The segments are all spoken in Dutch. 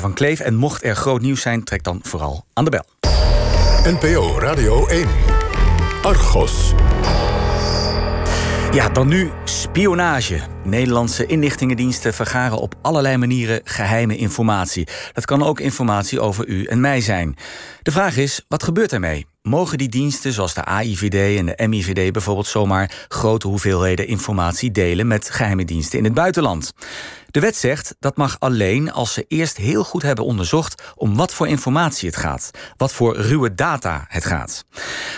Van Kleef. En mocht er groot nieuws zijn, trek dan vooral aan de bel. NPO Radio 1. Argos. Ja, dan nu spionage. Nederlandse inlichtingendiensten vergaren op allerlei manieren geheime informatie. Dat kan ook informatie over u en mij zijn. De vraag is, wat gebeurt ermee? Mogen die diensten, zoals de AIVD en de MIVD bijvoorbeeld, zomaar grote hoeveelheden informatie delen met geheime diensten in het buitenland? De wet zegt dat mag alleen als ze eerst heel goed hebben onderzocht om wat voor informatie het gaat, wat voor ruwe data het gaat.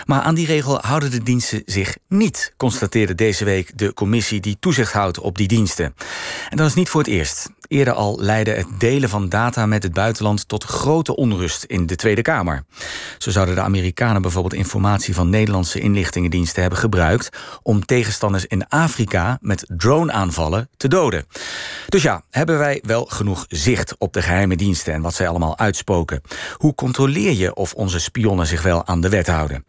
Maar aan die regel houden de diensten zich niet, constateerde deze week de commissie die toezicht houdt op die diensten. En dat is niet voor het eerst. Eerder al leidde het delen van data met het buitenland tot grote onrust in de Tweede Kamer. Zo zouden de Amerikanen bijvoorbeeld informatie van Nederlandse inlichtingendiensten hebben gebruikt om tegenstanders in Afrika met drone-aanvallen te doden. Dus ja, hebben wij wel genoeg zicht op de geheime diensten en wat zij allemaal uitspoken? Hoe controleer je of onze spionnen zich wel aan de wet houden?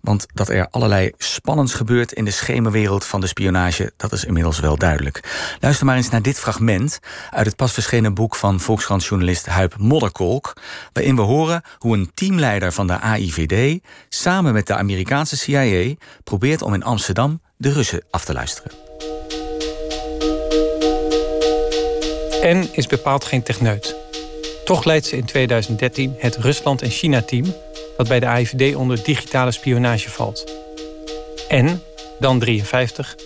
Want dat er allerlei spannends gebeurt in de schemerwereld van de spionage, dat is inmiddels wel duidelijk. Luister maar eens naar dit fragment uit het pas verschenen boek van Volkskrant-journalist Huip Modderkolk, waarin we horen hoe een teamleider van de AIVD samen met de Amerikaanse CIA probeert om in Amsterdam de Russen af te luisteren. En is bepaald geen techneut. Toch leidt ze in 2013 het Rusland- en China-team dat bij de AIVD onder digitale spionage valt. En, dan 53,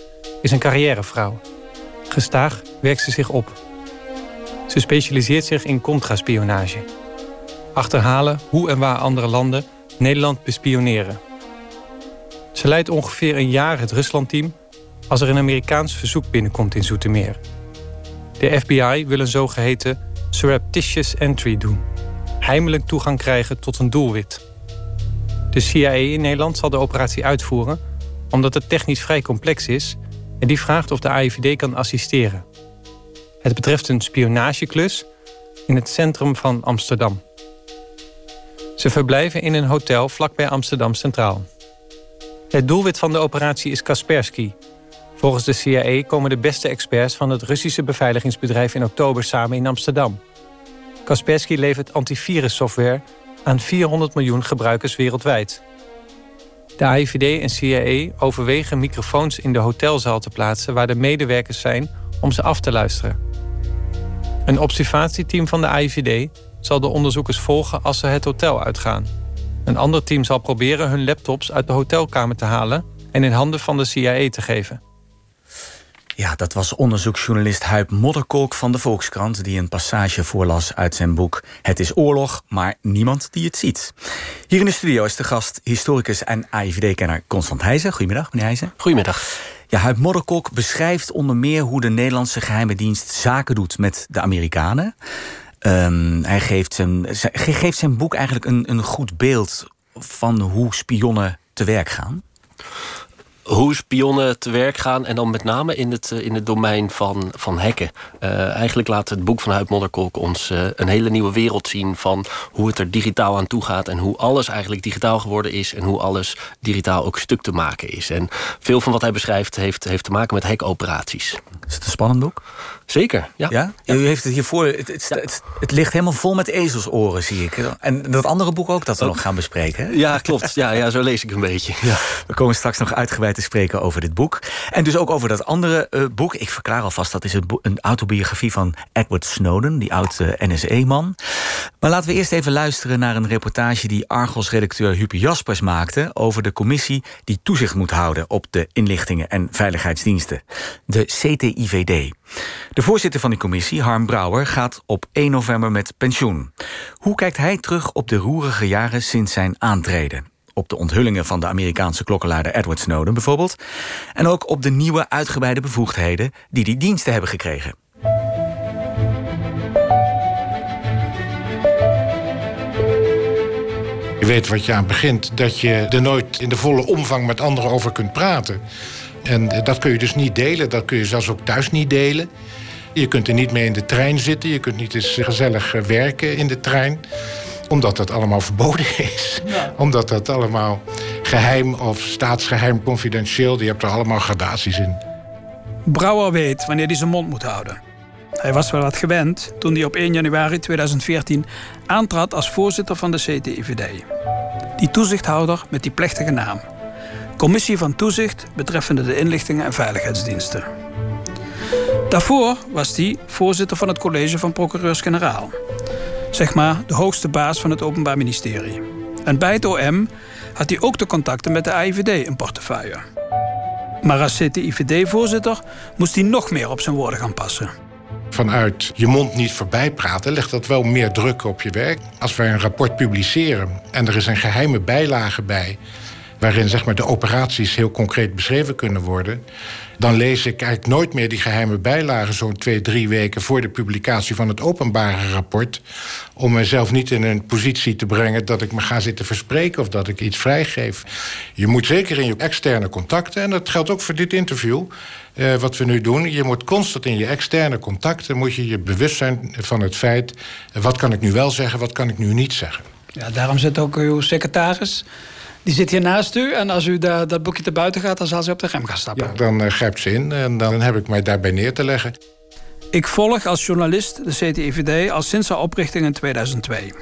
is een carrièrevrouw. Gestaag werkt ze zich op. Ze specialiseert zich in contraspionage. Achterhalen hoe en waar andere landen Nederland bespioneren. Ze leidt ongeveer een jaar het Ruslandteam als er een Amerikaans verzoek binnenkomt in Zoetermeer. De FBI wil een zogeheten surreptitious entry doen. Heimelijk toegang krijgen tot een doelwit. De CIA in Nederland zal de operatie uitvoeren omdat het technisch vrij complex is en die vraagt of de AIVD kan assisteren. Het betreft een spionageklus in het centrum van Amsterdam. Ze verblijven in een hotel vlakbij Amsterdam Centraal. Het doelwit van de operatie is Kaspersky. Volgens de CIA komen de beste experts van het Russische beveiligingsbedrijf in oktober samen in Amsterdam. Kaspersky levert antivirussoftware aan 400 miljoen gebruikers wereldwijd. De AIVD en CIA overwegen microfoons in de hotelzaal te plaatsen waar de medewerkers zijn om ze af te luisteren. Een observatieteam van de AIVD zal de onderzoekers volgen als ze het hotel uitgaan. Een ander team zal proberen hun laptops uit de hotelkamer te halen en in handen van de CIA te geven. Ja, dat was onderzoeksjournalist Huip Modderkolk van de Volkskrant... die een passage voorlas uit zijn boek Het is oorlog, maar niemand die het ziet. Hier in de studio is de gast historicus en AIVD-kenner Constant Heijzen. Goedemiddag, meneer Heijzen. Goedemiddag. Ja, Huip Modderkolk beschrijft onder meer hoe de Nederlandse geheime dienst zaken doet met de Amerikanen. Um, hij geeft zijn, geeft zijn boek eigenlijk een, een goed beeld van hoe spionnen te werk gaan hoe spionnen te werk gaan. En dan met name in het, eh, in het domein van, van hacken. Uh, eigenlijk laat het boek van Huip Modderkolk ons uh, een hele nieuwe wereld zien... van hoe het er digitaal aan toe gaat. En hoe alles eigenlijk digitaal geworden is. En hoe alles digitaal ook stuk te maken is. En veel van wat hij beschrijft heeft, heeft te maken met hackoperaties. Is het een spannend boek? Zeker, ja. ja? U heeft het hiervoor. Het, het, het, het, ligt helemaal vol met ezelsoren, zie ik. En dat andere boek ook, dat we nog gaan bespreken. Ja, klopt. Ja, ja, zo lees ik een beetje. Ja. We komen straks nog uitgebreid te spreken over dit boek. En dus ook over dat andere uh, boek. Ik verklaar alvast, dat is een, autobiografie van Edward Snowden, die oude uh, NSE-man. Maar laten we eerst even luisteren naar een reportage die Argos-redacteur Hupe Jaspers maakte over de commissie die toezicht moet houden op de inlichtingen en veiligheidsdiensten. De CTIVD. De voorzitter van die commissie, Harm Brouwer, gaat op 1 november met pensioen. Hoe kijkt hij terug op de roerige jaren sinds zijn aantreden? Op de onthullingen van de Amerikaanse klokkenluider Edward Snowden bijvoorbeeld. En ook op de nieuwe uitgebreide bevoegdheden die die diensten hebben gekregen. Je weet wat je aan begint, dat je er nooit in de volle omvang met anderen over kunt praten. En dat kun je dus niet delen, dat kun je zelfs ook thuis niet delen. Je kunt er niet mee in de trein zitten, je kunt niet eens gezellig werken in de trein. Omdat dat allemaal verboden is. Omdat dat allemaal geheim of staatsgeheim, confidentieel, je hebt er allemaal gradaties in. Brouwer weet wanneer hij zijn mond moet houden. Hij was wel wat gewend toen hij op 1 januari 2014 aantrad als voorzitter van de CTIVD. Die toezichthouder met die plechtige naam. Commissie van Toezicht betreffende de inlichtingen en veiligheidsdiensten. Daarvoor was hij voorzitter van het college van procureurs-generaal. Zeg maar de hoogste baas van het Openbaar Ministerie. En bij het OM had hij ook de contacten met de AIVD in portefeuille. Maar als CTIVD-voorzitter moest hij nog meer op zijn woorden gaan passen. Vanuit je mond niet voorbij praten legt dat wel meer druk op je werk. Als wij een rapport publiceren en er is een geheime bijlage bij waarin zeg maar, de operaties heel concreet beschreven kunnen worden, dan lees ik eigenlijk nooit meer die geheime bijlagen zo'n twee, drie weken voor de publicatie van het openbare rapport. Om mezelf niet in een positie te brengen dat ik me ga zitten verspreken of dat ik iets vrijgeef. Je moet zeker in je externe contacten, en dat geldt ook voor dit interview. Uh, wat we nu doen. Je moet constant in je externe contacten moet je je bewust zijn van het feit. wat kan ik nu wel zeggen, wat kan ik nu niet zeggen. Ja, daarom zit ook uw secretaris die zit hier naast u. En als u dat boekje te buiten gaat, dan zal ze op de rem gaan stappen. Ja, dan uh, grijpt ze in en dan heb ik mij daarbij neer te leggen. Ik volg als journalist de CTIVD al sinds haar oprichting in 2002.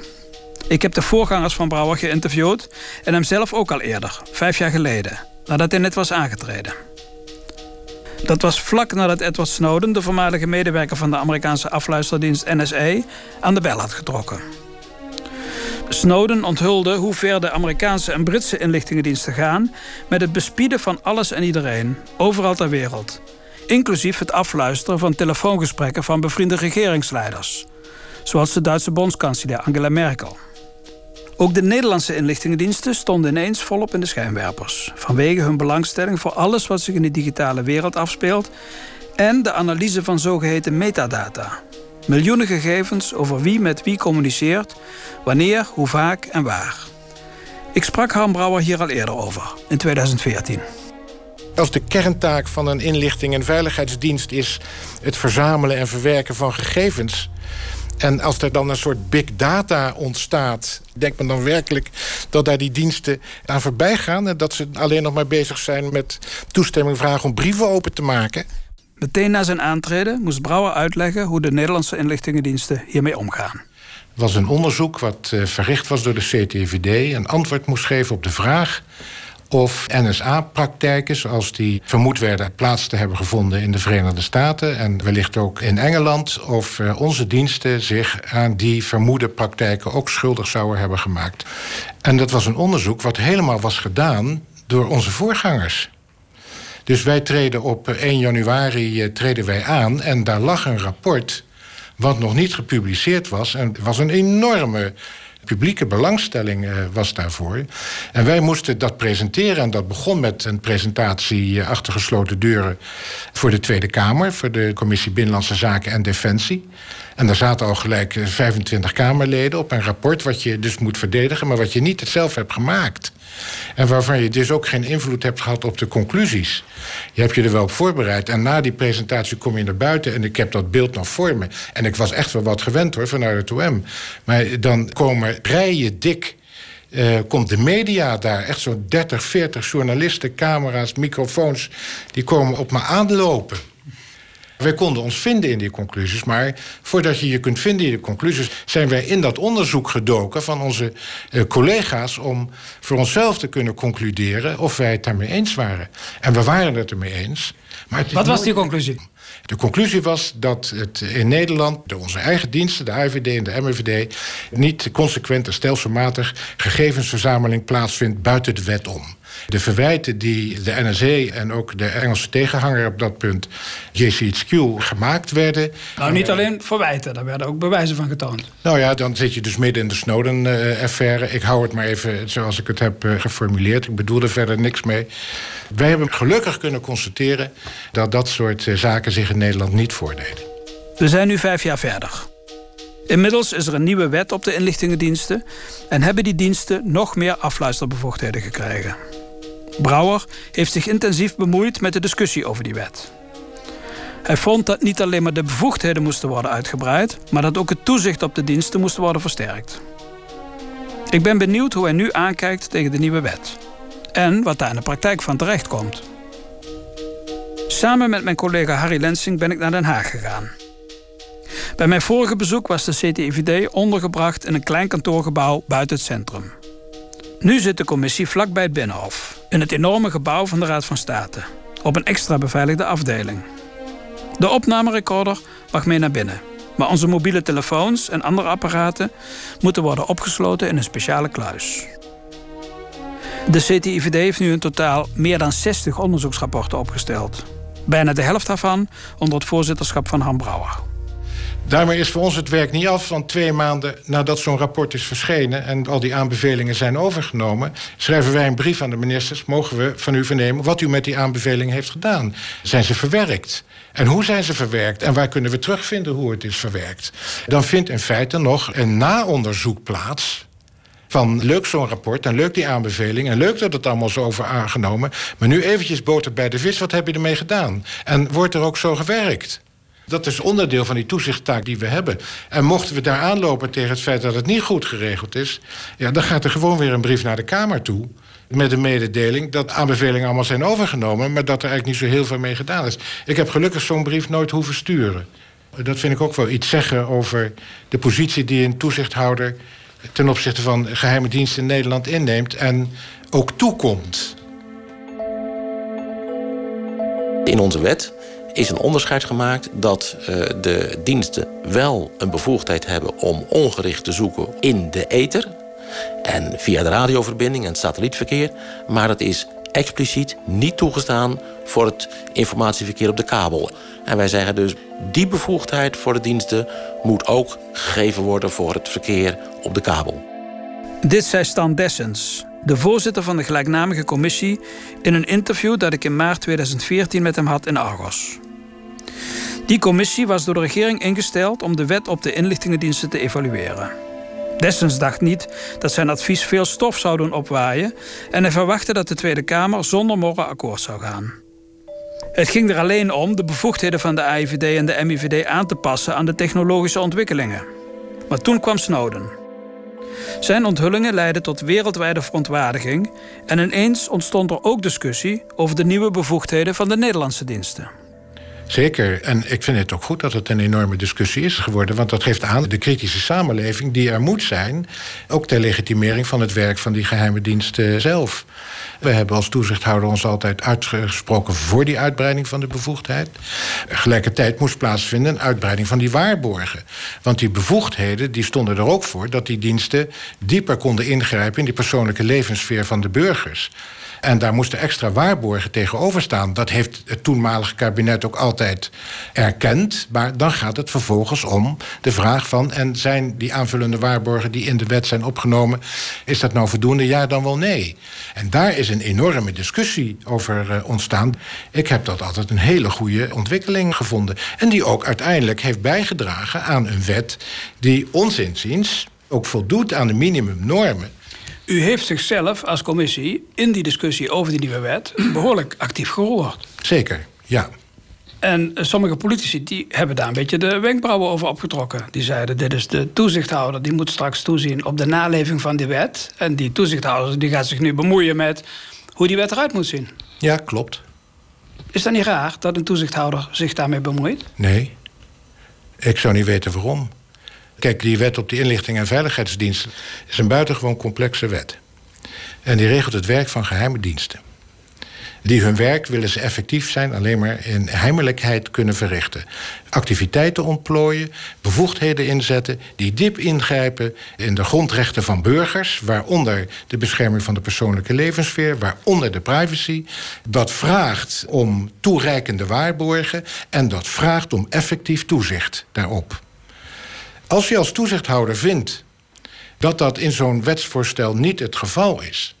Ik heb de voorgangers van Brouwer geïnterviewd en hem zelf ook al eerder, vijf jaar geleden, nadat hij net was aangetreden. Dat was vlak nadat Edward Snowden, de voormalige medewerker van de Amerikaanse afluisterdienst NSA, aan de bel had getrokken. Snowden onthulde hoe ver de Amerikaanse en Britse inlichtingendiensten gaan met het bespieden van alles en iedereen, overal ter wereld. Inclusief het afluisteren van telefoongesprekken van bevriende regeringsleiders, zoals de Duitse bondskanselier Angela Merkel. Ook de Nederlandse inlichtingendiensten stonden ineens volop in de schijnwerpers, vanwege hun belangstelling voor alles wat zich in de digitale wereld afspeelt en de analyse van zogeheten metadata, Miljoenen gegevens over wie met wie communiceert, wanneer, hoe vaak en waar. Ik sprak Harm Brouwer hier al eerder over, in 2014. Als de kerntaak van een inlichting- en veiligheidsdienst is het verzamelen en verwerken van gegevens. En als er dan een soort big data ontstaat, denkt men dan werkelijk dat daar die diensten aan voorbij gaan en dat ze alleen nog maar bezig zijn met toestemming vragen om brieven open te maken? Meteen na zijn aantreden moest Brouwer uitleggen hoe de Nederlandse inlichtingendiensten hiermee omgaan. Het was een onderzoek wat eh, verricht was door de CTVD. Een antwoord moest geven op de vraag of NSA-praktijken, zoals die vermoed werden, plaats te hebben gevonden in de Verenigde Staten en wellicht ook in Engeland, of eh, onze diensten zich aan die vermoede praktijken ook schuldig zouden hebben gemaakt. En dat was een onderzoek wat helemaal was gedaan door onze voorgangers. Dus wij treden op 1 eh, januari eh, treden wij aan en daar lag een rapport wat nog niet gepubliceerd was. En was een enorme publieke belangstelling uh, was daarvoor. En wij moesten dat presenteren. En dat begon met een presentatie achter gesloten deuren voor de Tweede Kamer, voor de Commissie Binnenlandse Zaken en Defensie. En daar zaten al gelijk 25 Kamerleden op een rapport wat je dus moet verdedigen, maar wat je niet zelf hebt gemaakt. En waarvan je dus ook geen invloed hebt gehad op de conclusies. Je hebt je er wel op voorbereid. En na die presentatie kom je naar buiten. En ik heb dat beeld nog voor me. En ik was echt wel wat gewend hoor, vanuit het OM. Maar dan komen rijen dik. Uh, komt de media daar, echt zo'n 30, 40 journalisten, camera's, microfoons, die komen op me aanlopen. Wij konden ons vinden in die conclusies, maar voordat je je kunt vinden in die conclusies, zijn wij in dat onderzoek gedoken van onze uh, collega's om voor onszelf te kunnen concluderen of wij het daarmee eens waren. En we waren het ermee eens. Maar Wat was die conclusie? De conclusie was dat het in Nederland, door onze eigen diensten, de IVD en de MVD, niet consequent en stelselmatig gegevensverzameling plaatsvindt buiten de wet om. De verwijten die de NSA en ook de Engelse tegenhanger op dat punt, JCHQ, gemaakt werden. Nou, niet alleen verwijten, daar werden ook bewijzen van getoond. Nou ja, dan zit je dus midden in de Snowden-affaire. Ik hou het maar even zoals ik het heb eh, geformuleerd. Ik bedoel er verder niks mee. Wij hebben gelukkig kunnen constateren dat dat soort eh, zaken zich in Nederland niet voordeden. We zijn nu vijf jaar verder. Inmiddels is er een nieuwe wet op de inlichtingendiensten en hebben die diensten nog meer afluisterbevoegdheden gekregen. Brouwer heeft zich intensief bemoeid met de discussie over die wet. Hij vond dat niet alleen maar de bevoegdheden moesten worden uitgebreid, maar dat ook het toezicht op de diensten moest worden versterkt. Ik ben benieuwd hoe hij nu aankijkt tegen de nieuwe wet en wat daar in de praktijk van terecht komt. Samen met mijn collega Harry Lensing ben ik naar Den Haag gegaan. Bij mijn vorige bezoek was de CTIVD ondergebracht in een klein kantoorgebouw buiten het centrum. Nu zit de commissie vlakbij het Binnenhof, in het enorme gebouw van de Raad van State, op een extra beveiligde afdeling. De opnamerecorder mag mee naar binnen, maar onze mobiele telefoons en andere apparaten moeten worden opgesloten in een speciale kluis. De CTIVD heeft nu in totaal meer dan 60 onderzoeksrapporten opgesteld. Bijna de helft daarvan onder het voorzitterschap van Han Brouwer. Daarmee is voor ons het werk niet af, want twee maanden nadat zo'n rapport is verschenen en al die aanbevelingen zijn overgenomen, schrijven wij een brief aan de ministers. Mogen we van u vernemen wat u met die aanbevelingen heeft gedaan? Zijn ze verwerkt? En hoe zijn ze verwerkt? En waar kunnen we terugvinden hoe het is verwerkt? Dan vindt in feite nog een naonderzoek plaats van leuk zo'n rapport en leuk die aanbeveling... en leuk dat het allemaal zo over aangenomen... maar nu eventjes boter bij de vis, wat heb je ermee gedaan? En wordt er ook zo gewerkt? Dat is onderdeel van die toezichttaak die we hebben. En mochten we daar aanlopen tegen het feit dat het niet goed geregeld is... Ja, dan gaat er gewoon weer een brief naar de Kamer toe met de mededeling dat aanbevelingen allemaal zijn overgenomen... maar dat er eigenlijk niet zo heel veel mee gedaan is. Ik heb gelukkig zo'n brief nooit hoeven sturen. Dat vind ik ook wel iets zeggen over de positie die een toezichthouder ten opzichte van geheime diensten in Nederland inneemt en ook toekomt. In onze wet is een onderscheid gemaakt dat uh, de diensten wel een bevoegdheid hebben om ongericht te zoeken in de ether en via de radioverbinding en het satellietverkeer, maar dat is expliciet niet toegestaan voor het informatieverkeer op de kabel. En wij zeggen dus, die bevoegdheid voor de diensten moet ook gegeven worden voor het verkeer op de kabel. Dit zei Stan Dessens, de voorzitter van de gelijknamige commissie, in een interview dat ik in maart 2014 met hem had in Argos. Die commissie was door de regering ingesteld om de wet op de inlichtingendiensten te evalueren. Dessens dacht niet dat zijn advies veel stof zou doen opwaaien en hij verwachtte dat de Tweede Kamer zonder morren akkoord zou gaan. Het ging er alleen om de bevoegdheden van de AIVD en de MIVD aan te passen aan de technologische ontwikkelingen. Maar toen kwam Snowden. Zijn onthullingen leidden tot wereldwijde verontwaardiging en ineens ontstond er ook discussie over de nieuwe bevoegdheden van de Nederlandse diensten. Zeker. En ik vind het ook goed dat het een enorme discussie is geworden. Want dat geeft aan de kritische samenleving die er moet zijn. Ook ter legitimering van het werk van die geheime diensten zelf. We hebben als toezichthouder ons altijd uitgesproken voor die uitbreiding van de bevoegdheid. Tegelijkertijd moest plaatsvinden een uitbreiding van die waarborgen. Want die bevoegdheden die stonden er ook voor dat die diensten dieper konden ingrijpen in die persoonlijke levenssfeer van de burgers. En daar moesten extra waarborgen tegenover staan. Dat heeft het toenmalige kabinet ook altijd erkend. Maar dan gaat het vervolgens om de vraag van... en zijn die aanvullende waarborgen die in de wet zijn opgenomen... is dat nou voldoende? Ja, dan wel nee. En daar is een enorme discussie over uh, ontstaan. Ik heb dat altijd een hele goede ontwikkeling gevonden. En die ook uiteindelijk heeft bijgedragen aan een wet... die ons inziens ook voldoet aan de minimumnormen u heeft zichzelf als commissie in die discussie over die nieuwe wet behoorlijk actief gehoord. Zeker, ja. En sommige politici die hebben daar een beetje de wenkbrauwen over opgetrokken. Die zeiden, dit is de toezichthouder, die moet straks toezien op de naleving van die wet. En die toezichthouder die gaat zich nu bemoeien met hoe die wet eruit moet zien. Ja, klopt. Is dat niet raar dat een toezichthouder zich daarmee bemoeit? Nee. Ik zou niet weten waarom. Kijk, die wet op de inlichting en veiligheidsdiensten is een buitengewoon complexe wet. En die regelt het werk van geheime diensten. Die hun werk, willen ze effectief zijn, alleen maar in heimelijkheid kunnen verrichten. Activiteiten ontplooien, bevoegdheden inzetten die diep ingrijpen in de grondrechten van burgers, waaronder de bescherming van de persoonlijke levenssfeer, waaronder de privacy. Dat vraagt om toereikende waarborgen en dat vraagt om effectief toezicht daarop. Als je als toezichthouder vindt dat dat in zo'n wetsvoorstel niet het geval is,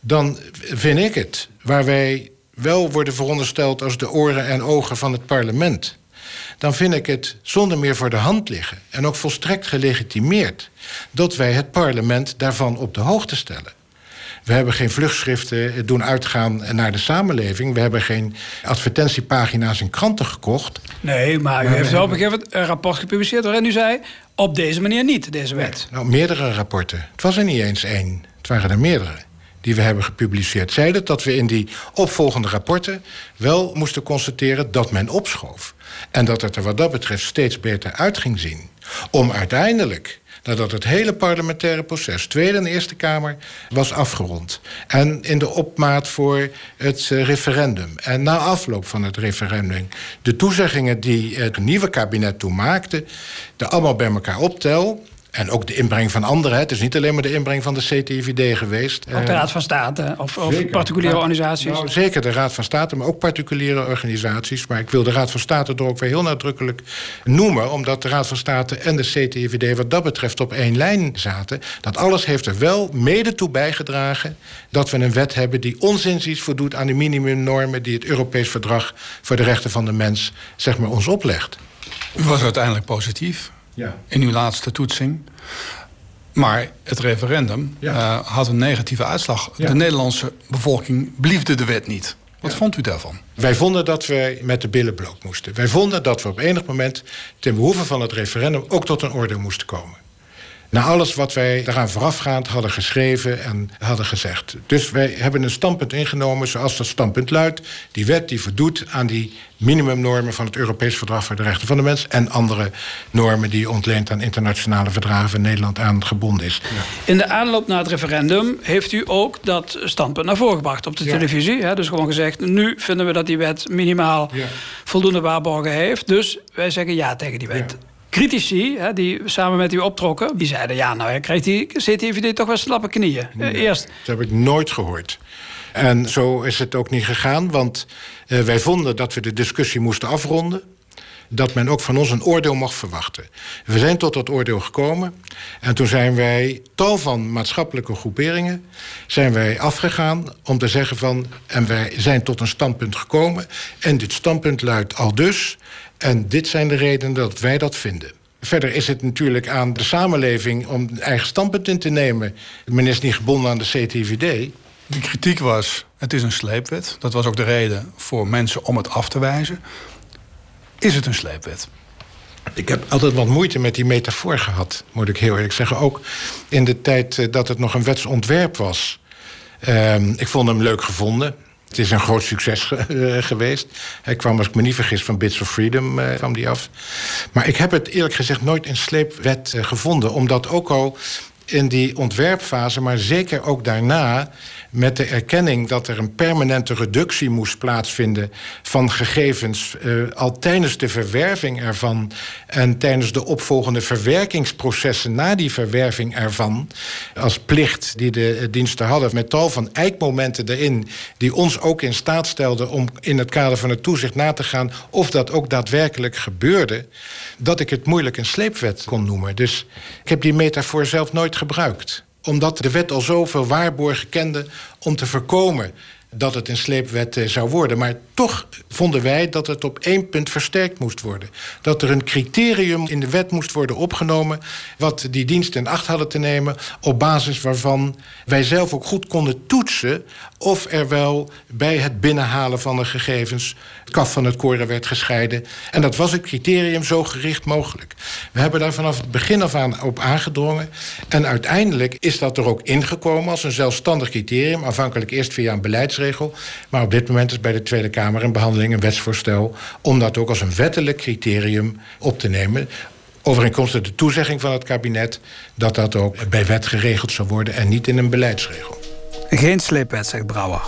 dan vind ik het, waar wij wel worden verondersteld als de oren en ogen van het parlement, dan vind ik het zonder meer voor de hand liggen en ook volstrekt gelegitimeerd dat wij het parlement daarvan op de hoogte stellen. We hebben geen vluchtschriften doen uitgaan naar de samenleving. We hebben geen advertentiepagina's in kranten gekocht. Nee, maar u heeft wel op een gegeven moment een rapport gepubliceerd... waarin u zei, op deze manier niet, deze wet. nou, meerdere rapporten. Het was er niet eens één. Het waren er meerdere. die we hebben gepubliceerd zeiden dat we in die opvolgende rapporten wel moesten constateren dat men opschoof. En dat het er wat dat betreft steeds beter uit ging zien. Om uiteindelijk nadat het hele parlementaire proces, Tweede en Eerste Kamer, was afgerond. En in de opmaat voor het eh, referendum. En na afloop van het referendum, de toezeggingen die het nieuwe kabinet toen maakte, de allemaal bij elkaar optel. En ook de inbreng van anderen. Het is niet alleen maar de inbreng van de CTIVD geweest. Ook de Raad van State of, of particuliere organisaties? Nou, zeker de Raad van State, maar ook particuliere organisaties. Maar ik wil de Raad van State er ook weer heel nadrukkelijk noemen... omdat de Raad van State en de CTIVD wat dat betreft op één lijn zaten. Dat alles heeft er wel mede toe bijgedragen... dat we een wet hebben die onzinziens voldoet aan de minimumnormen... die het Europees Verdrag voor de Rechten van de Mens zeg maar, ons oplegt. U was uiteindelijk positief ja. in uw laatste toetsing. Maar het referendum uh, had een negatieve uitslag. De Nederlandse bevolking bliefde de wet niet. Wat vond u daarvan? Wij vonden dat we met de billen bloot moesten. Wij vonden dat we op enig moment ten behoeve van het referendum ook tot een oordeel moesten komen. Na alles wat wij daaraan voorafgaand hadden geschreven en hadden gezegd. Dus wij hebben een standpunt ingenomen zoals dat standpunt luidt. Die wet die voldoet aan die minimumnormen van het Europees Verdrag voor de Rechten van de Mens... en andere normen die ontleent aan internationale verdragen... Nederland aan gebonden is. In de aanloop naar het referendum heeft u ook dat standpunt naar voren gebracht op de televisie. Hè? Dus gewoon gezegd, nu vinden we dat die wet minimaal voldoende waarborgen heeft. Dus wij zeggen ja tegen die wet critici, hè, die samen met u optrokken, die zeiden: ja, nou, krijgt die CTVD toch wel slappe knieën. Nee, Eerst. Dat heb ik nooit gehoord. En zo is het ook niet gegaan, want uh, wij vonden dat we de discussie moesten afronden. Dat men ook van ons een oordeel mocht verwachten. We zijn tot dat oordeel gekomen. En toen zijn wij, tal van maatschappelijke groeperingen, zijn wij afgegaan om te zeggen van. En wij zijn tot een standpunt gekomen. En dit standpunt luidt al dus. En dit zijn de redenen dat wij dat vinden. Verder is het natuurlijk aan de samenleving om een eigen standpunt in te nemen. Men is niet gebonden aan de CTVD. De kritiek was, het is een sleepwet. Dat was ook de reden voor mensen om het af te wijzen. Is het een sleepwet? Ik heb altijd wat moeite met die metafoor gehad, moet ik heel eerlijk zeggen. Ook in de tijd eh, dat het nog een wetsontwerp was. Uh, ik vond hem leuk gevonden. Het is een groot succes uh, geweest. Hij kwam, als ik me niet vergis, van Bits of Freedom uh, kwam die af. Maar ik heb het eerlijk gezegd nooit in sleepwet uh, gevonden. Omdat ook al in die ontwerpfase, maar zeker ook daarna met de erkenning dat er een permanente reductie moest plaatsvinden van gegevens, uh, al tijdens de verwerving ervan en tijdens de opvolgende verwerkingsprocessen na die verwerving ervan, als plicht die de diensten hadden, met tal van eikmomenten erin, die ons ook in staat stelden om in het kader van het toezicht na te gaan of dat ook daadwerkelijk gebeurde, dat ik het moeilijk een sleepwet kon noemen. Dus ik heb die metafoor zelf nooit gebruikt omdat de wet al zoveel waarborgen kende om te voorkomen dat het een sleepwet eh, zou worden. Maar toch vonden wij dat het op één punt versterkt moest worden. Dat er een criterium in de wet moest worden opgenomen... wat die diensten in acht hadden te nemen... op basis waarvan wij zelf ook goed konden toetsen... of er wel bij het binnenhalen van de gegevens... het kaf van het koren werd gescheiden. En dat was het criterium zo gericht mogelijk. We hebben daar vanaf het begin af aan op aangedrongen. En uiteindelijk is dat er ook ingekomen als een zelfstandig criterium... aanvankelijk eerst via een beleidsregel... maar op dit moment is bij de Tweede Kamer in behandeling een wetsvoorstel om dat ook als een wettelijk criterium op te nemen. Overeenkomstig de toezegging van het kabinet dat dat ook bij wet geregeld zou worden en niet in een beleidsregel. Geen sleepwet, zegt Brouwer.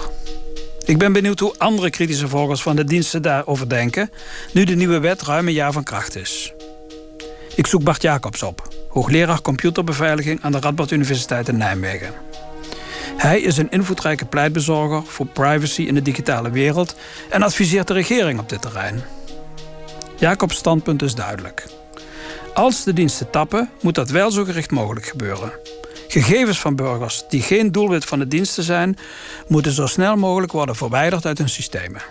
Ik ben benieuwd hoe andere kritische volgers van de diensten daarover denken, nu de nieuwe wet ruim een jaar van kracht is. Ik zoek Bart Jacobs op, hoogleraar computerbeveiliging aan de Radboud Universiteit in Nijmegen. Hij is een invloedrijke pleitbezorger voor privacy in de digitale wereld en adviseert de regering op dit terrein. Jacobs standpunt is duidelijk. Als de diensten tappen, moet dat wel zo gericht mogelijk gebeuren. Gegevens van burgers die geen doelwit van de diensten zijn, moeten zo snel mogelijk worden verwijderd uit hun systemen.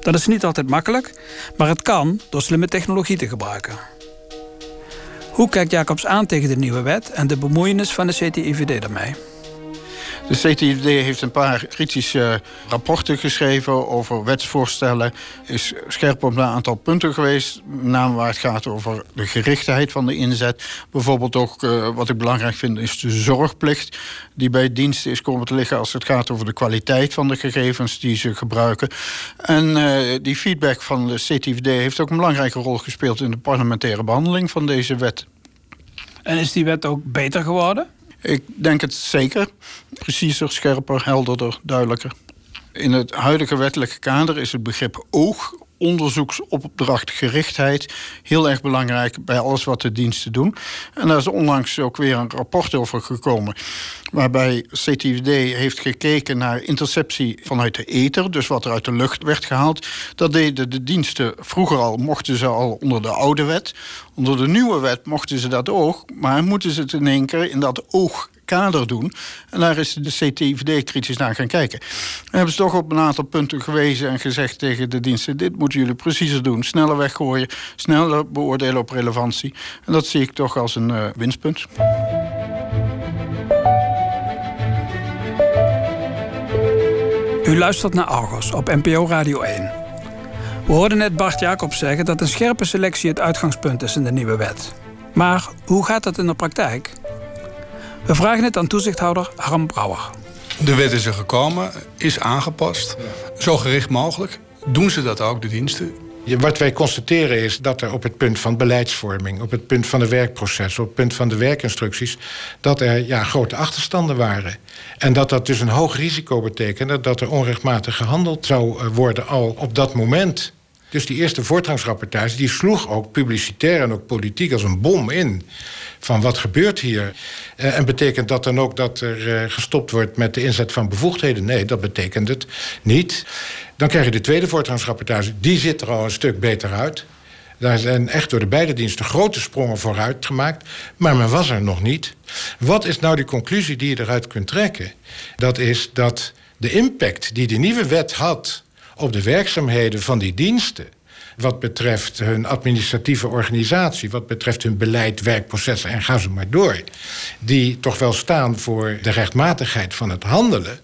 Dat is niet altijd makkelijk, maar het kan door slimme technologie te gebruiken. Hoe kijkt Jacobs aan tegen de nieuwe wet en de bemoeienis van de CTIVD daarmee? De CTD heeft een paar kritische rapporten geschreven over wetsvoorstellen. Is scherp op een aantal punten geweest. Met name waar het gaat over de gerichtheid van de inzet. Bijvoorbeeld ook, uh, wat ik belangrijk vind, is de zorgplicht. Die bij diensten is komen te liggen als het gaat over de kwaliteit van de gegevens die ze gebruiken. En uh, die feedback van de CTVD heeft ook een belangrijke rol gespeeld in de parlementaire behandeling van deze wet. En is die wet ook beter geworden? Ik denk het zeker. Preciezer, scherper, helderder, duidelijker. In het huidige wettelijke kader is het begrip oog onderzoeksopdrachtgerichtheid heel erg belangrijk bij alles wat de diensten doen. En daar is onlangs ook weer een rapport over gekomen. Waarbij CTVD heeft gekeken naar interceptie vanuit de ether, dus wat er uit de lucht werd gehaald. Dat deden de diensten vroeger al, mochten ze al onder de oude wet. Onder de nieuwe wet mochten ze dat ook, maar moeten ze het in één keer in dat oog kader doen. En daar is de CTVD kritisch naar gaan kijken. En hebben ze toch op een aantal punten gewezen en gezegd tegen de diensten: dit moeten jullie preciezer doen. Sneller weggooien, sneller beoordelen op relevantie. En dat zie ik toch als een uh, winstpunt. U luistert naar Argos op NPO Radio 1. We hoorden net Bart Jacobs zeggen dat een scherpe selectie het uitgangspunt is in de nieuwe wet. Maar hoe gaat dat in de praktijk? We vragen het aan toezichthouder Harm Brouwer. De wet is er gekomen, is aangepast. Zo gericht mogelijk. Doen ze dat ook, de diensten? Wat wij constateren is dat er op het punt van beleidsvorming, op het punt van de werkproces, op het punt van de werkinstructies, dat er ja, grote achterstanden waren. En dat dat dus een hoog risico betekende dat er onrechtmatig gehandeld zou eh, worden al op dat moment. Dus die eerste voortgangsrapportage die sloeg ook publicitair en ook politiek als een bom in van wat gebeurt hier? Uh, en betekent dat dan ook dat er uh, gestopt wordt met de inzet van bevoegdheden? Nee, dat betekent het niet. Dan krijg je de tweede voortgangsrapportage. Die ziet er al een stuk beter uit. Daar zijn echt door de beide diensten grote sprongen vooruit gemaakt. Maar men was er nog niet. Wat is nou die conclusie die je eruit kunt trekken? Dat is dat de impact die de nieuwe wet had op de werkzaamheden van die diensten wat betreft hun administratieve organisatie, wat betreft hun beleid, werkprocessen en ga zo maar door, die toch wel staan voor de rechtmatigheid van het handelen,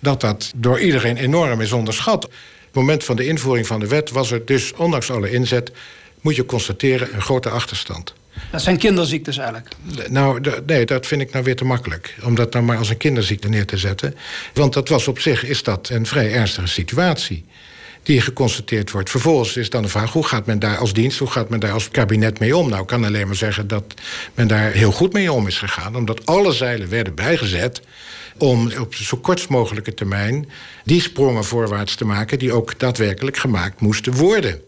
dat dat door iedereen enorm is onderschat. Op het moment van de invoering van de wet was er dus, ondanks alle inzet, moet je constateren, een grote achterstand. Dat zijn kinderziektes eigenlijk? Nou, nee, dat vind ik nou weer te makkelijk. Om dat nou maar als een kinderziekte neer te zetten. Want dat was op zich is dat een vrij ernstige situatie die geconstateerd wordt. Vervolgens is dan de vraag, hoe gaat men daar als dienst... hoe gaat men daar als kabinet mee om? Nou, ik kan alleen maar zeggen dat men daar heel goed mee om is gegaan... omdat alle zeilen werden bijgezet om op zo kortst mogelijke termijn... die sprongen voorwaarts te maken die ook daadwerkelijk gemaakt moesten worden.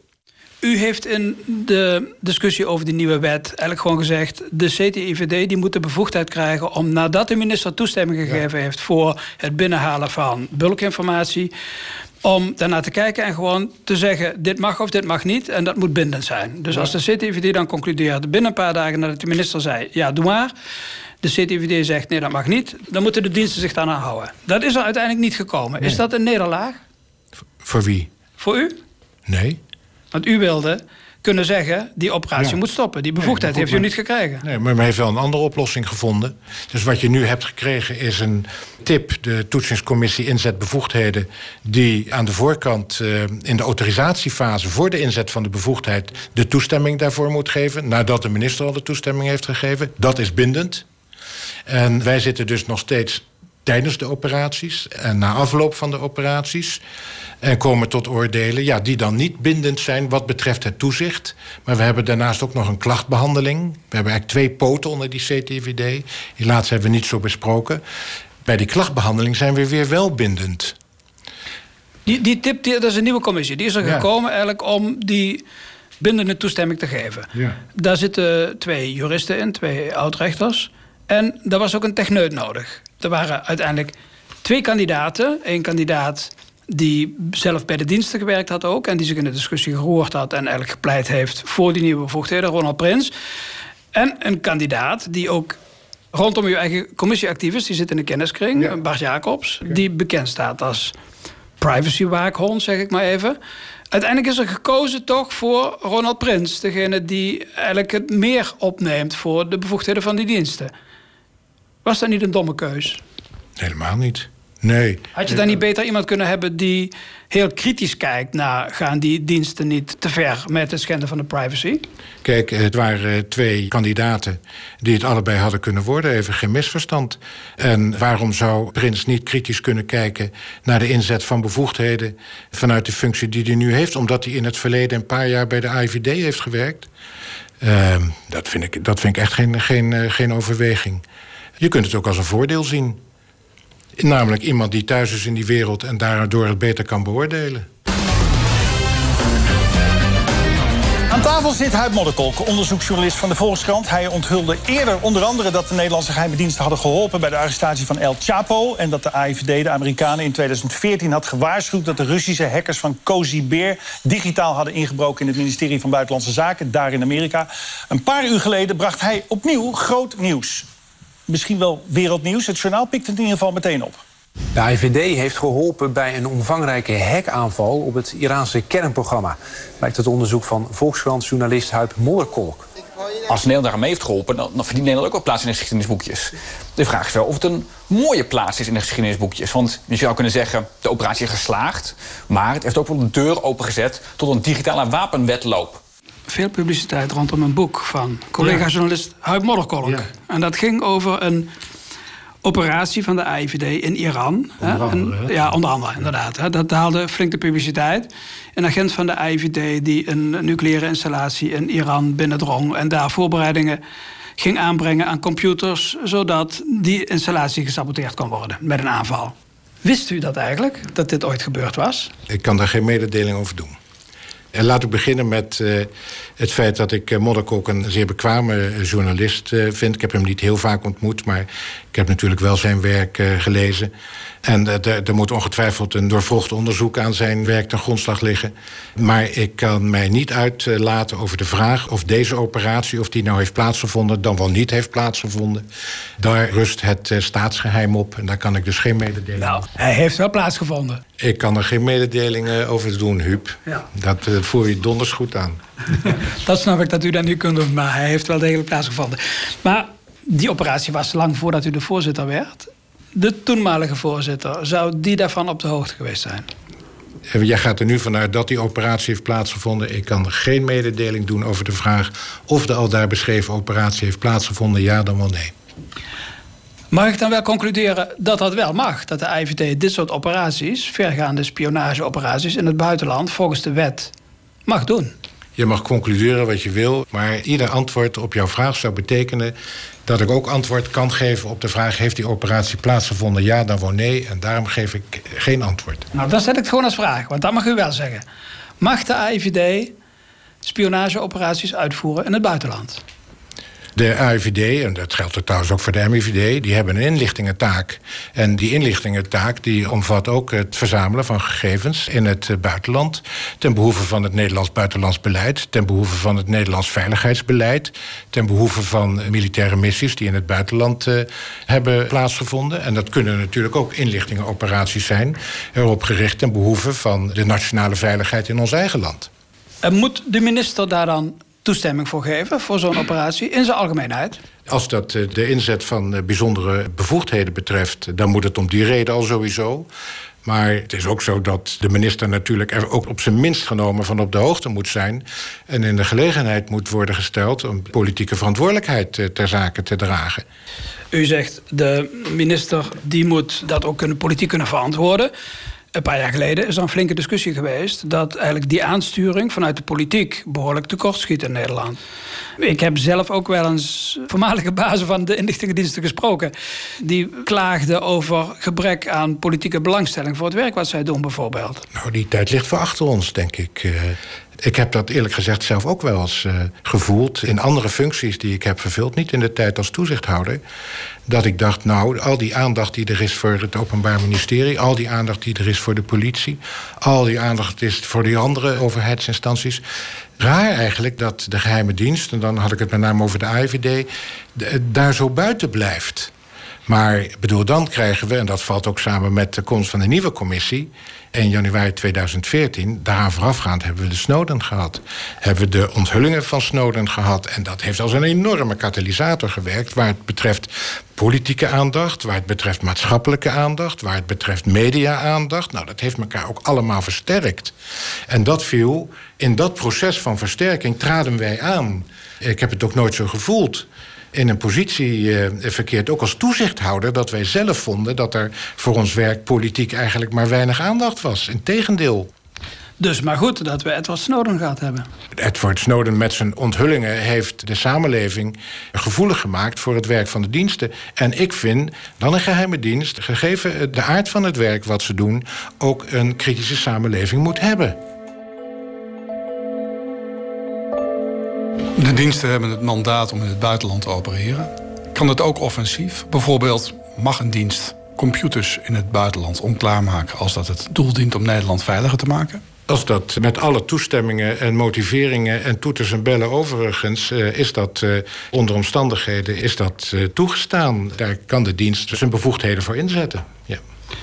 U heeft in de discussie over die nieuwe wet eigenlijk gewoon gezegd... de CTIVD die moet de bevoegdheid krijgen om nadat de minister toestemming gegeven heeft... voor het binnenhalen van bulkinformatie om daarnaar te kijken en gewoon te zeggen... dit mag of dit mag niet en dat moet bindend zijn. Dus als de CTVD dan concludeert binnen een paar dagen... nadat de minister zei, ja, doe maar... de CTVD zegt, nee, dat mag niet... dan moeten de diensten zich daarna houden. Dat is er uiteindelijk niet gekomen. Is dat een nederlaag? Voor wie? Voor u? Nee. Want u wilde kunnen zeggen... die operatie moet stoppen. Die bevoegdheid heeft u niet gekregen. Nee, maar men heeft wel een andere oplossing gevonden. Dus wat je nu hebt gekregen is een tip... de toetsingscommissie inzet bevoegdheden... die aan de voorkant uh, in de autorisatiefase... voor de inzet van de bevoegdheid de toestemming daarvoor moet geven... nadat de minister al de toestemming heeft gegeven. Dat is bindend. En wij zitten dus nog steeds tijdens de operaties en na afloop van de operaties. En komen tot oordelen ja, die dan niet bindend zijn wat betreft het toezicht. Maar we hebben daarnaast ook nog een klachtbehandeling. We hebben eigenlijk twee poten onder die CTVD. Die laatste hebben we niet zo besproken. Bij die klachtbehandeling zijn we weer wel bindend. Die, die tip, die, dat is een nieuwe commissie. Die is er gekomen eigenlijk om die bindende toestemming te geven. Ja. Daar zitten twee juristen in, twee oudrechters. En daar was ook een techneut nodig. Er waren uiteindelijk twee kandidaten. Eén kandidaat die zelf bij de diensten gewerkt had ook... en die zich in de discussie geroerd had... en eigenlijk gepleit heeft voor die nieuwe bevoegdheden, Ronald Prins. En een kandidaat die ook rondom uw eigen commissie actief is... die zit in de kenniskring, Bart Jacobs... die bekend staat als privacywaakhond, zeg ik maar even... Uiteindelijk is er gekozen toch voor Ronald Prins. Degene die eigenlijk het meer opneemt voor de bevoegdheden van die diensten. Was dat niet een domme keus? Helemaal niet. Nee. Had je dan niet beter iemand kunnen hebben die heel kritisch kijkt naar gaan die diensten niet te ver met het schenden van de privacy? Kijk, het waren twee kandidaten die het allebei hadden kunnen worden. Even geen misverstand. En waarom zou Prins niet kritisch kunnen kijken naar de inzet van bevoegdheden vanuit de functie die hij nu heeft, omdat hij in het verleden een paar jaar bij de IVD heeft gewerkt? Uh, dat, vind ik, dat vind ik echt geen, geen, uh, geen overweging. Je kunt het ook als een voordeel zien. Namelijk iemand die thuis is in die wereld en daardoor het beter kan beoordelen. Aan tafel zit Huib Modderkolk, onderzoeksjournalist van de Volkskrant. Hij onthulde eerder onder andere dat de Nederlandse geheime diensten hadden geholpen bij de arrestatie van El Chapo. En dat de AIVD, de Amerikanen, in 2014 had gewaarschuwd dat de Russische hackers van Cozy Bear digitaal hadden ingebroken in het ministerie van Buitenlandse Zaken, daar in Amerika. Een paar uur geleden bracht hij opnieuw groot nieuws misschien wel wereldnieuws. Het journaal pikt het in ieder geval meteen op. De IVD heeft geholpen bij een omvangrijke hackaanval op het Iraanse kernprogramma. Blijkt het onderzoek van Volkskrant-journalist Huip Modderkolk. Als Nederland daar mee heeft geholpen, dan, dan verdient Nederland ook wel plaats in de geschiedenisboekjes. De vraag is wel of het een mooie plaats is in de geschiedenisboekjes. Want je zou kunnen zeggen, de operatie is geslaagd... maar het heeft ook wel de deur opengezet tot een digitale wapenwetloop veel publiciteit rondom een boek van collega-journalist Huib Modderkolk. En dat ging over een operatie van de IVD in Iran. Onder andere, ja, onder andere, inderdaad. Hè. Dat haalde flink de publiciteit. Een agent van de IVD die een nucleaire installatie in Iran binnendrong... en daar voorbereidingen ging aanbrengen aan computers... zodat die installatie gesaboteerd kon worden met een aanval. Wist u dat eigenlijk, dat dit ooit gebeurd was? Ik kan daar geen mededeling over doen. En laat ik beginnen met uh, het feit dat ik uh, Modderkok een zeer bekwame journalist vind. Ik heb hem niet heel vaak ontmoet, maar ik heb natuurlijk wel zijn werk gelezen. En er moet ongetwijfeld een doorvolgd onderzoek aan zijn werk ten grondslag liggen. Maar ik kan mij niet uitlaten over de vraag of deze operatie... of die nou heeft plaatsgevonden, dan wel niet heeft plaatsgevonden. Daar rust het staatsgeheim op en daar kan ik dus geen mededeling Nou, hij heeft wel plaatsgevonden. Ik kan er geen mededelingen over doen, Huub. Ja. Dat uh, voer je donders goed aan. dat snap ik dat u dat nu kunt doen, maar hij heeft wel degelijk plaatsgevonden. Maar die operatie was lang voordat u de voorzitter werd de toenmalige voorzitter, zou die daarvan op de hoogte geweest zijn? Jij gaat er nu vanuit dat die operatie heeft plaatsgevonden. Ik kan geen mededeling doen over de vraag of de al daar beschreven operatie heeft plaatsgevonden, ja dan wel nee. Mag ik dan wel concluderen dat dat wel mag? Dat de IVD dit soort operaties, vergaande spionageoperaties in het buitenland, volgens de wet mag doen? Je mag concluderen wat je wil, maar ieder antwoord op jouw vraag zou betekenen dat ik ook antwoord kan geven op de vraag: heeft die operatie plaatsgevonden? Ja, dan wel nee. En daarom geef ik geen antwoord. Nou, dan zet ik gewoon als vraag, want dat mag u wel zeggen. Mag de AIVD spionageoperaties uitvoeren in het buitenland? De AIVD, en dat geldt trouwens ook voor de MIVD, die hebben een inlichtingentaak. En die inlichtingentaak die omvat ook het verzamelen van gegevens in het buitenland. Ten behoeve van het Nederlands buitenlands beleid, ten behoeve van het Nederlands veiligheidsbeleid, ten behoeve van militaire missies die in het buitenland uh, hebben plaatsgevonden. En dat kunnen natuurlijk ook inlichtingenoperaties zijn, erop gericht ten behoeve van de nationale veiligheid in ons eigen land. En moet de minister daar dan toestemming voor geven, voor zo'n operatie, in zijn algemeenheid? Als dat eh, de inzet van eh, bijzondere bevoegdheden betreft, dan moet het om die reden al sowieso. Maar het is ook zo dat de minister natuurlijk er ook op zijn minst genomen van op de hoogte moet zijn. En in de gelegenheid moet worden gesteld om politieke verantwoordelijkheid eh, ter zake te dragen. U zegt de minister die moet dat ook kunnen, politiek kunnen verantwoorden. Een paar jaar geleden is er een flinke discussie geweest... dat eigenlijk die aansturing vanuit de politiek behoorlijk tekortschiet in Nederland. Ik heb zelf ook wel eens voormalige bazen van de inlichtingendiensten gesproken... die klaagden over gebrek aan politieke belangstelling voor het werk wat zij doen bijvoorbeeld. Nou, die tijd ligt voor achter ons, denk ik. Eh, ik heb dat eerlijk gezegd zelf ook wel eens uh, gevoeld... in andere functies die ik heb vervuld, niet in de tijd als toezichthouder... dat ik dacht, nou, al die aandacht die er is voor het Openbaar Ministerie... al die aandacht die er is voor de politie... al die aandacht is voor die andere overheidsinstanties... raar eigenlijk dat de geheime dienst, en dan had ik het met name over de IVD... daar zo buiten blijft... Maar bedoel, dan krijgen we, en dat valt ook samen met de komst van de nieuwe commissie... in januari 2014, daaraan voorafgaand hebben we de Snowden gehad. Hebben we de onthullingen van Snowden gehad. En dat heeft als een enorme katalysator gewerkt... waar het betreft politieke aandacht, waar het betreft maatschappelijke aandacht, waar het betreft media-aandacht. Nou, dat heeft elkaar ook allemaal versterkt. En dat viel, in dat proces van versterking traden wij aan. Ik heb het ook nooit zo gevoeld in een positie eh, verkeerd, ook als toezichthouder, dat wij zelf vonden dat er voor ons werk politiek eigenlijk maar weinig aandacht was. Integendeel. Dus maar goed dat we Edward Snowden gehad hebben. Edward Snowden met zijn onthullingen heeft de samenleving gevoelig gemaakt voor het werk van de diensten. En ik vind dan een geheime dienst, gegeven de aard van het werk wat ze doen, ook een kritische samenleving moet hebben. De diensten hebben het mandaat om in het buitenland te opereren. Kan het ook offensief? Bijvoorbeeld mag een dienst computers in het buitenland onklaarmaken als dat het doel dient om Nederland veiliger te maken? Als dat met alle toestemmingen en motiveringen en toeters en bellen overigens... Uh, is dat uh, onder omstandigheden is dat, uh, toegestaan. Daar kan de dienst zijn bevoegdheden voor inzetten. Ja.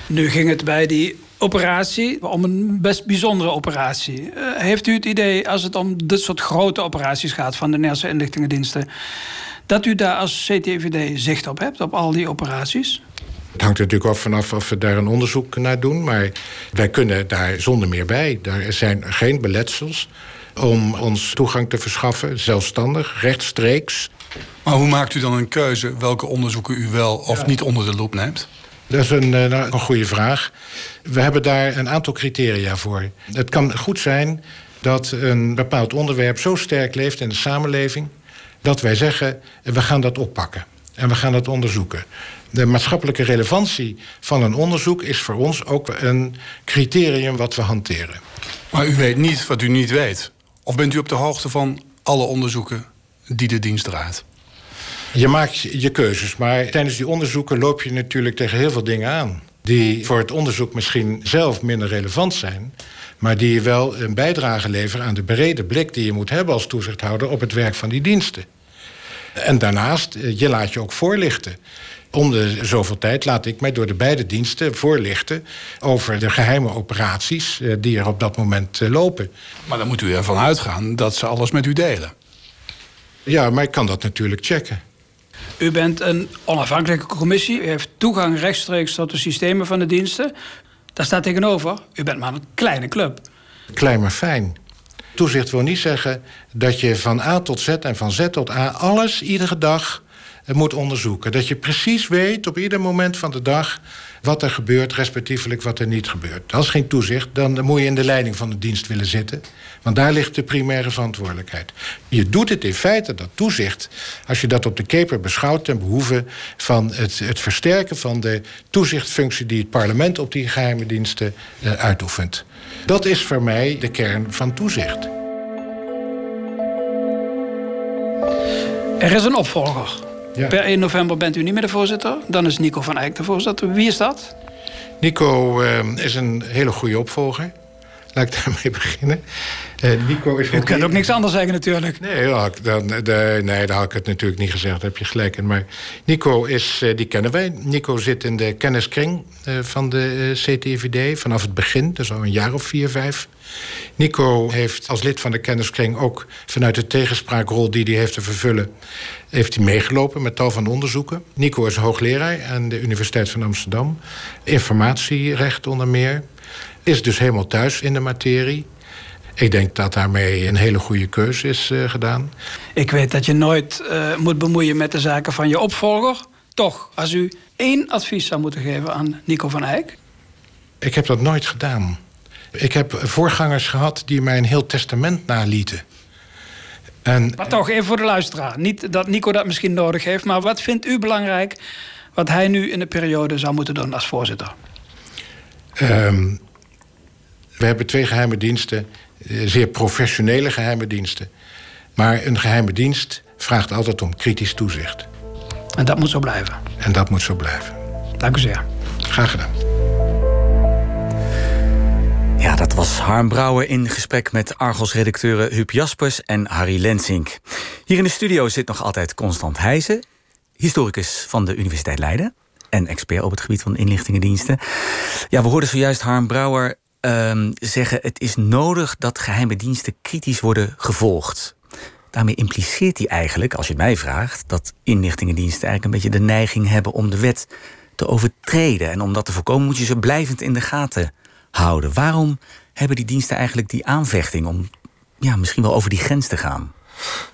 Nu ging het bij die operatie om een best bijzondere operatie. heeft u het idee, als het om dit soort grote operaties gaat... van de Nederlandse inlichtingendiensten... dat u daar als CTVD zicht op hebt, op al die operaties? Het hangt er natuurlijk af vanaf of we daar een onderzoek naar doen. Maar wij kunnen daar zonder meer bij. Er zijn geen beletsels om ons toegang te verschaffen, zelfstandig, rechtstreeks. Maar hoe maakt u dan een keuze welke onderzoeken u wel of niet onder de loep neemt? Dat is een, eh, nou, een goede vraag. We hebben daar een aantal criteria voor. Het kan goed zijn dat een bepaald onderwerp zo sterk leeft in de samenleving... dat wij zeggen, we gaan dat oppakken en we gaan dat onderzoeken de maatschappelijke relevantie van een onderzoek is voor ons ook een criterium wat we hanteren. Maar u weet niet wat u niet weet. Of bent u op de hoogte van alle onderzoeken die de dienst draait? Je maakt je keuzes, maar tijdens die onderzoeken loop je natuurlijk tegen heel veel dingen aan. Die voor het onderzoek misschien zelf minder relevant zijn, maar die wel een bijdrage leveren aan de brede blik die je moet hebben als toezichthouder op het werk van die diensten. En daarnaast, eh, je laat je ook voorlichten. Om de zoveel tijd laat ik mij door de beide diensten voorlichten over de geheime operaties eh, die er op dat moment eh, lopen. Maar dan moet u ervan uitgaan dat ze alles met u delen. Ja, maar ik kan dat natuurlijk checken. U bent een onafhankelijke commissie. U heeft toegang rechtstreeks tot de systemen van de diensten. Daar staat tegenover, u bent maar een kleine club. Klein maar fijn. Toezicht wil niet zeggen dat je van A tot Z en van Z tot A alles iedere dag moet onderzoeken. Dat je precies weet op ieder moment van de dag wat er gebeurt, respectievelijk wat er niet gebeurt. Als geen toezicht, dan moet je in de leiding van de dienst willen zitten. Want daar ligt de primaire verantwoordelijkheid. Je doet het in feite, dat toezicht, als je dat op de keper beschouwt... ten behoeve van het, het versterken van de toezichtfunctie... die het parlement op die geheime diensten uh, uitoefent. Dat is voor mij de kern van toezicht. Er is een opvolger. Per 1 november bent u niet meer de voorzitter. Dan is Nico van Eyck de voorzitter. Wie is dat? Nico uh, is een hele goede opvolger. Laat ik daarmee beginnen. Uh, Nico is U kunt ook niks anders zeggen natuurlijk. Nee, dan, de, nee, daar had ik het natuurlijk niet gezegd. Daar heb je gelijk in. Maar Nico is, uh, die kennen wij. Nico zit in de kenniskring uh, van de CTVD vanaf het begin. Dus al een jaar of vier, vijf. Nico heeft als lid van de kenniskring ook vanuit de tegenspraakrol die hij heeft te vervullen, heeft hij meegelopen met tal van onderzoeken. Nico is hoogleraar aan de Universiteit van Amsterdam, informatierecht onder meer, is dus helemaal thuis in de materie. Ik denk dat daarmee een hele goede keuze is uh, gedaan. Ik weet dat je nooit uh, moet bemoeien met de zaken van je opvolger. Toch, als u één advies zou moeten geven aan Nico van Eyck? Ik heb dat nooit gedaan. Ik heb voorgangers gehad die mij een heel testament nalieten. En, maar toch, even voor de luisteraar. Niet dat Nico dat misschien nodig heeft, maar wat vindt u belangrijk wat hij nu in de periode zou moeten doen als voorzitter? Um, we hebben twee geheime diensten, eh, zeer professionele geheime diensten. Maar een geheime dienst vraagt altijd om kritisch toezicht. En dat moet zo blijven. En dat moet zo blijven. Dank u zeer. Graag gedaan. Ja, dat was Harm Brouwer in gesprek met Argos-redacteuren Huub Jaspers en Harry Lensink. Hier in de studio zit nog altijd Constant Heijzen, historicus van de Universiteit Leiden en expert op het gebied van inlichtingendiensten. Ja, we hoorden zojuist Harm Brouwer uh, zeggen: het is nodig dat geheime diensten kritisch worden gevolgd. Daarmee impliceert hij eigenlijk, als je mij vraagt, dat inlichtingendiensten eigenlijk een beetje de neiging hebben om de wet te overtreden. En om dat te voorkomen moet je ze blijvend in de gaten houden. Waarom hebben die diensten eigenlijk die aanvechting om ja, misschien wel over die grens te gaan?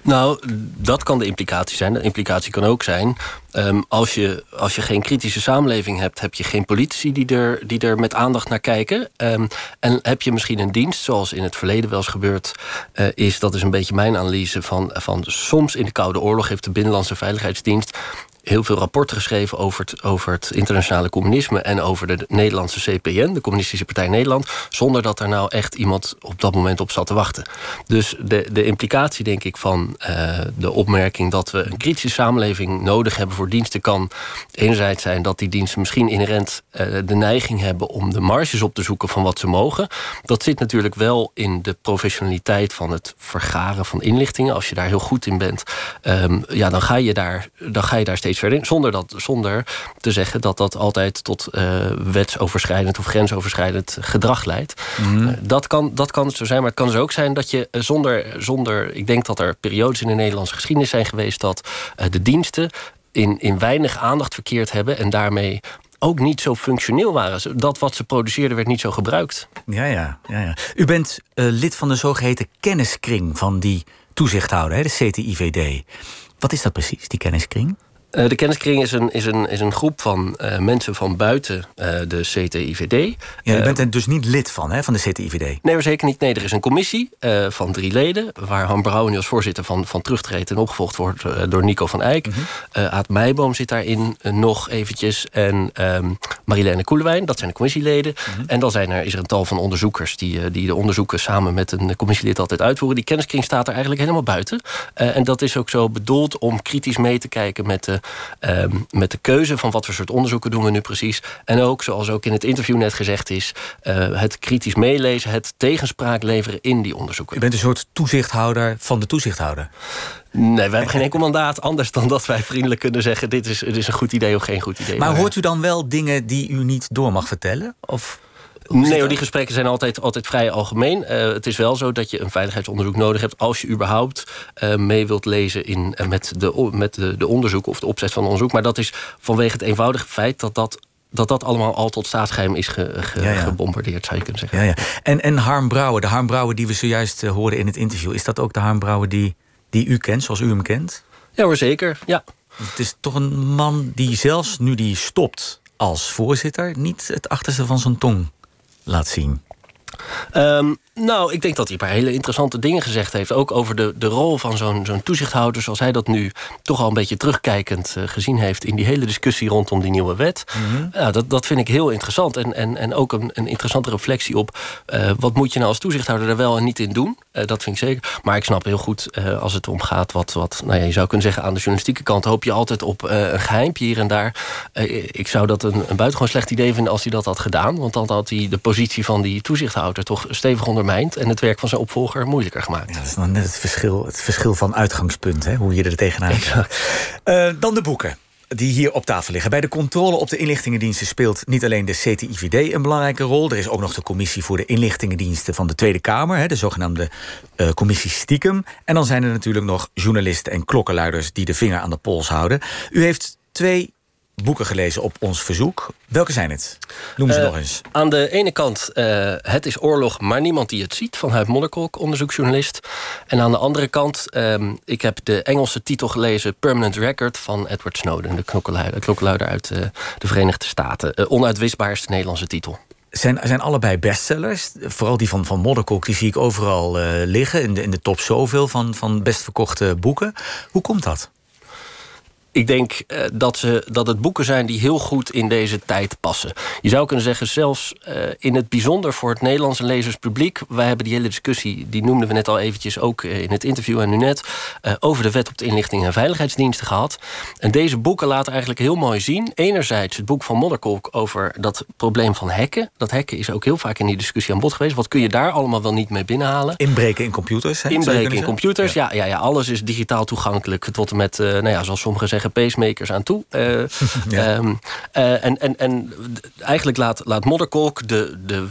Nou, dat kan de implicatie zijn. De implicatie kan ook zijn... Um, als, je, als je geen kritische samenleving hebt... heb je geen politici die er, die er met aandacht naar kijken. Um, en heb je misschien een dienst, zoals in het verleden wel eens gebeurd uh, is... dat is een beetje mijn analyse van, van... soms in de Koude Oorlog heeft de Binnenlandse Veiligheidsdienst heel veel rapporten geschreven over het, over het internationale communisme en over de Nederlandse CPN, de Communistische Partij Nederland, zonder dat er nou echt iemand op dat moment op zat te wachten. Dus de, de implicatie, denk ik, van uh, de opmerking dat we een kritische samenleving nodig hebben voor diensten, kan enerzijds zijn dat die diensten misschien inherent uh, de neiging hebben om de marges op te zoeken van wat ze mogen. Dat zit natuurlijk wel in de professionaliteit van het vergaren van inlichtingen. Als je daar heel goed in bent, um, ja, dan ga je daar, dan ga je daar steeds verder in. Zonder, dat, zonder te zeggen dat dat altijd tot uh, wetsoverschrijdend of grensoverschrijdend gedrag leidt. Mm. Uh, dat, kan, dat kan zo zijn, maar het kan dus ook zijn dat je uh, zonder, zonder. Ik denk dat er periodes in de Nederlandse geschiedenis zijn geweest dat de diensten in, in weinig aandacht verkeerd hebben en daarmee ook niet zo functioneel waren. Dat wat ze produceerden werd niet zo gebruikt. Ja, ja. ja, ja. U bent lid van de zogeheten kenniskring van die toezichthouder, hè, de CTIVD. Wat is dat precies, die kenniskring? Uh, de kenniskring is een, is een, is een groep van uh, mensen van buiten uh, de CTIVD. Ja, je bent er dus niet lid van, hè, van de CTIVD? Nee, zeker niet. Nee, er is een commissie van drie leden... waar Han Brouwen als voorzitter van, van terugtreedt... en opgevolgd wordt door Nico van Eyck. Mm -hmm. Aad Meijboom zit daarin nog eventjes. En um, Marilene Koelewijn, dat zijn de commissieleden. Mm -hmm. En dan zijn er, is er een tal van onderzoekers... die, die de onderzoeken samen met een commissielid altijd uitvoeren. Die kenniskring staat er eigenlijk helemaal buiten. en dat is ook zo bedoeld om kritisch mee te kijken... met de Um, met de keuze van wat voor soort onderzoeken doen we nu precies. En ook, zoals ook in het interview net gezegd is... Uh, het kritisch meelezen, het tegenspraak leveren in die onderzoeken. Je bent een soort toezichthouder van de toezichthouder. Nee, wij hebben geen enkel mandaat anders dan dat wij vriendelijk kunnen zeggen... dit is, dit is een goed idee of geen goed idee. Maar hoort u dan wel dingen die u niet door mag vertellen? Of... Nee, hoor, die gesprekken zijn altijd, altijd vrij algemeen. Uh, het is wel zo dat je een veiligheidsonderzoek nodig hebt... als je überhaupt uh, mee wilt lezen in, uh, met, de, met de, de onderzoek... of de opzet van onderzoek. Maar dat is vanwege het eenvoudige feit dat dat dat dat allemaal al tot staatsgeheim is ge, ge, ja, ja. gebombardeerd, zou je kunnen zeggen. Ja, ja. En, en Harm Brouwer, de Harm Brouwer die we zojuist hoorden in het interview... is dat ook de Harm Brouwer die, die u kent, zoals u hem kent? Ja hoor, zeker, ja. Het is toch een man die zelfs nu die stopt als voorzitter... niet het achterste van zijn tong laat zien? Um, nou, ik denk dat hij een paar hele interessante dingen gezegd heeft. Ook over de, de rol van zo'n zo'n toezichthouder... zoals hij dat nu toch al een beetje terugkijkend uh, gezien heeft... in die hele discussie rondom die nieuwe wet. Mm -hmm. ja, dat, dat vind ik heel interessant. En, en, en ook een, een interessante reflectie op... Uh, wat moet je nou als toezichthouder er wel en niet in doen? Uh, dat vind ik zeker. Maar ik snap heel goed als het om gaat... wat, wat nou ja, je zou kunnen zeggen aan de journalistieke kant... hoop je altijd op een geheimpje hier en daar. ik zou dat een, een buitengewoon slecht idee vinden als hij dat had gedaan. Want dan had hij de positie van die toezichthouder... toch stevig ondermijnd en het werk van zijn opvolger moeilijker gemaakt. Ja, dat is dan net het verschil, het verschil van uitgangspunt, hè, hoe je er tegenaan gaat. Dan de boeken die hier op tafel liggen. Bij de controle op de inlichtingendiensten speelt niet alleen de CTIVD een belangrijke rol. Er is ook nog de commissie voor de inlichtingendiensten van de Tweede Kamer, de zogenaamde uh, commissie Stiekem. En dan zijn er natuurlijk nog journalisten en klokkenluiders die de vinger aan de pols houden. U heeft twee boeken gelezen op ons verzoek. Welke zijn het? Noem ze uh, nog eens. Aan de ene kant uh, Het is oorlog, maar niemand die het ziet... van Huib Modderkolk, onderzoeksjournalist. En aan de andere kant, um, ik heb de Engelse titel gelezen... Permanent Record van Edward Snowden... de klokkenluider, klokkenluider uit uh, de Verenigde Staten. onuitwisbaarste Nederlandse titel. Zijn, zijn allebei bestsellers. Vooral die van, van Modderkolk, die zie ik overal liggen... In de, in de top zoveel van, van best verkochte boeken. Hoe komt dat? Ik denk uh, dat, ze, dat het boeken zijn die heel goed in deze tijd passen. Je zou kunnen zeggen, zelfs uh, in het bijzonder voor het Nederlandse lezerspubliek... wij hebben die hele discussie, die noemden we net al eventjes... ook in het interview en nu net... Uh, over de wet op de inlichting en veiligheidsdiensten gehad. En deze boeken laten eigenlijk heel mooi zien... enerzijds het boek van Modderkolk over dat probleem van hacken. Dat hacken is ook heel vaak in die discussie aan bod geweest. Wat kun je daar allemaal wel niet mee binnenhalen? Inbreken in computers, hè? Inbreken in computers, ja. Ja, ja, ja. Alles is digitaal toegankelijk. Tot en met, nou ja, zoals sommigen zeggen pacemakers aan toe. Uh, ja. um, uh, en, en, en eigenlijk laat, laat Modderkolk de, de,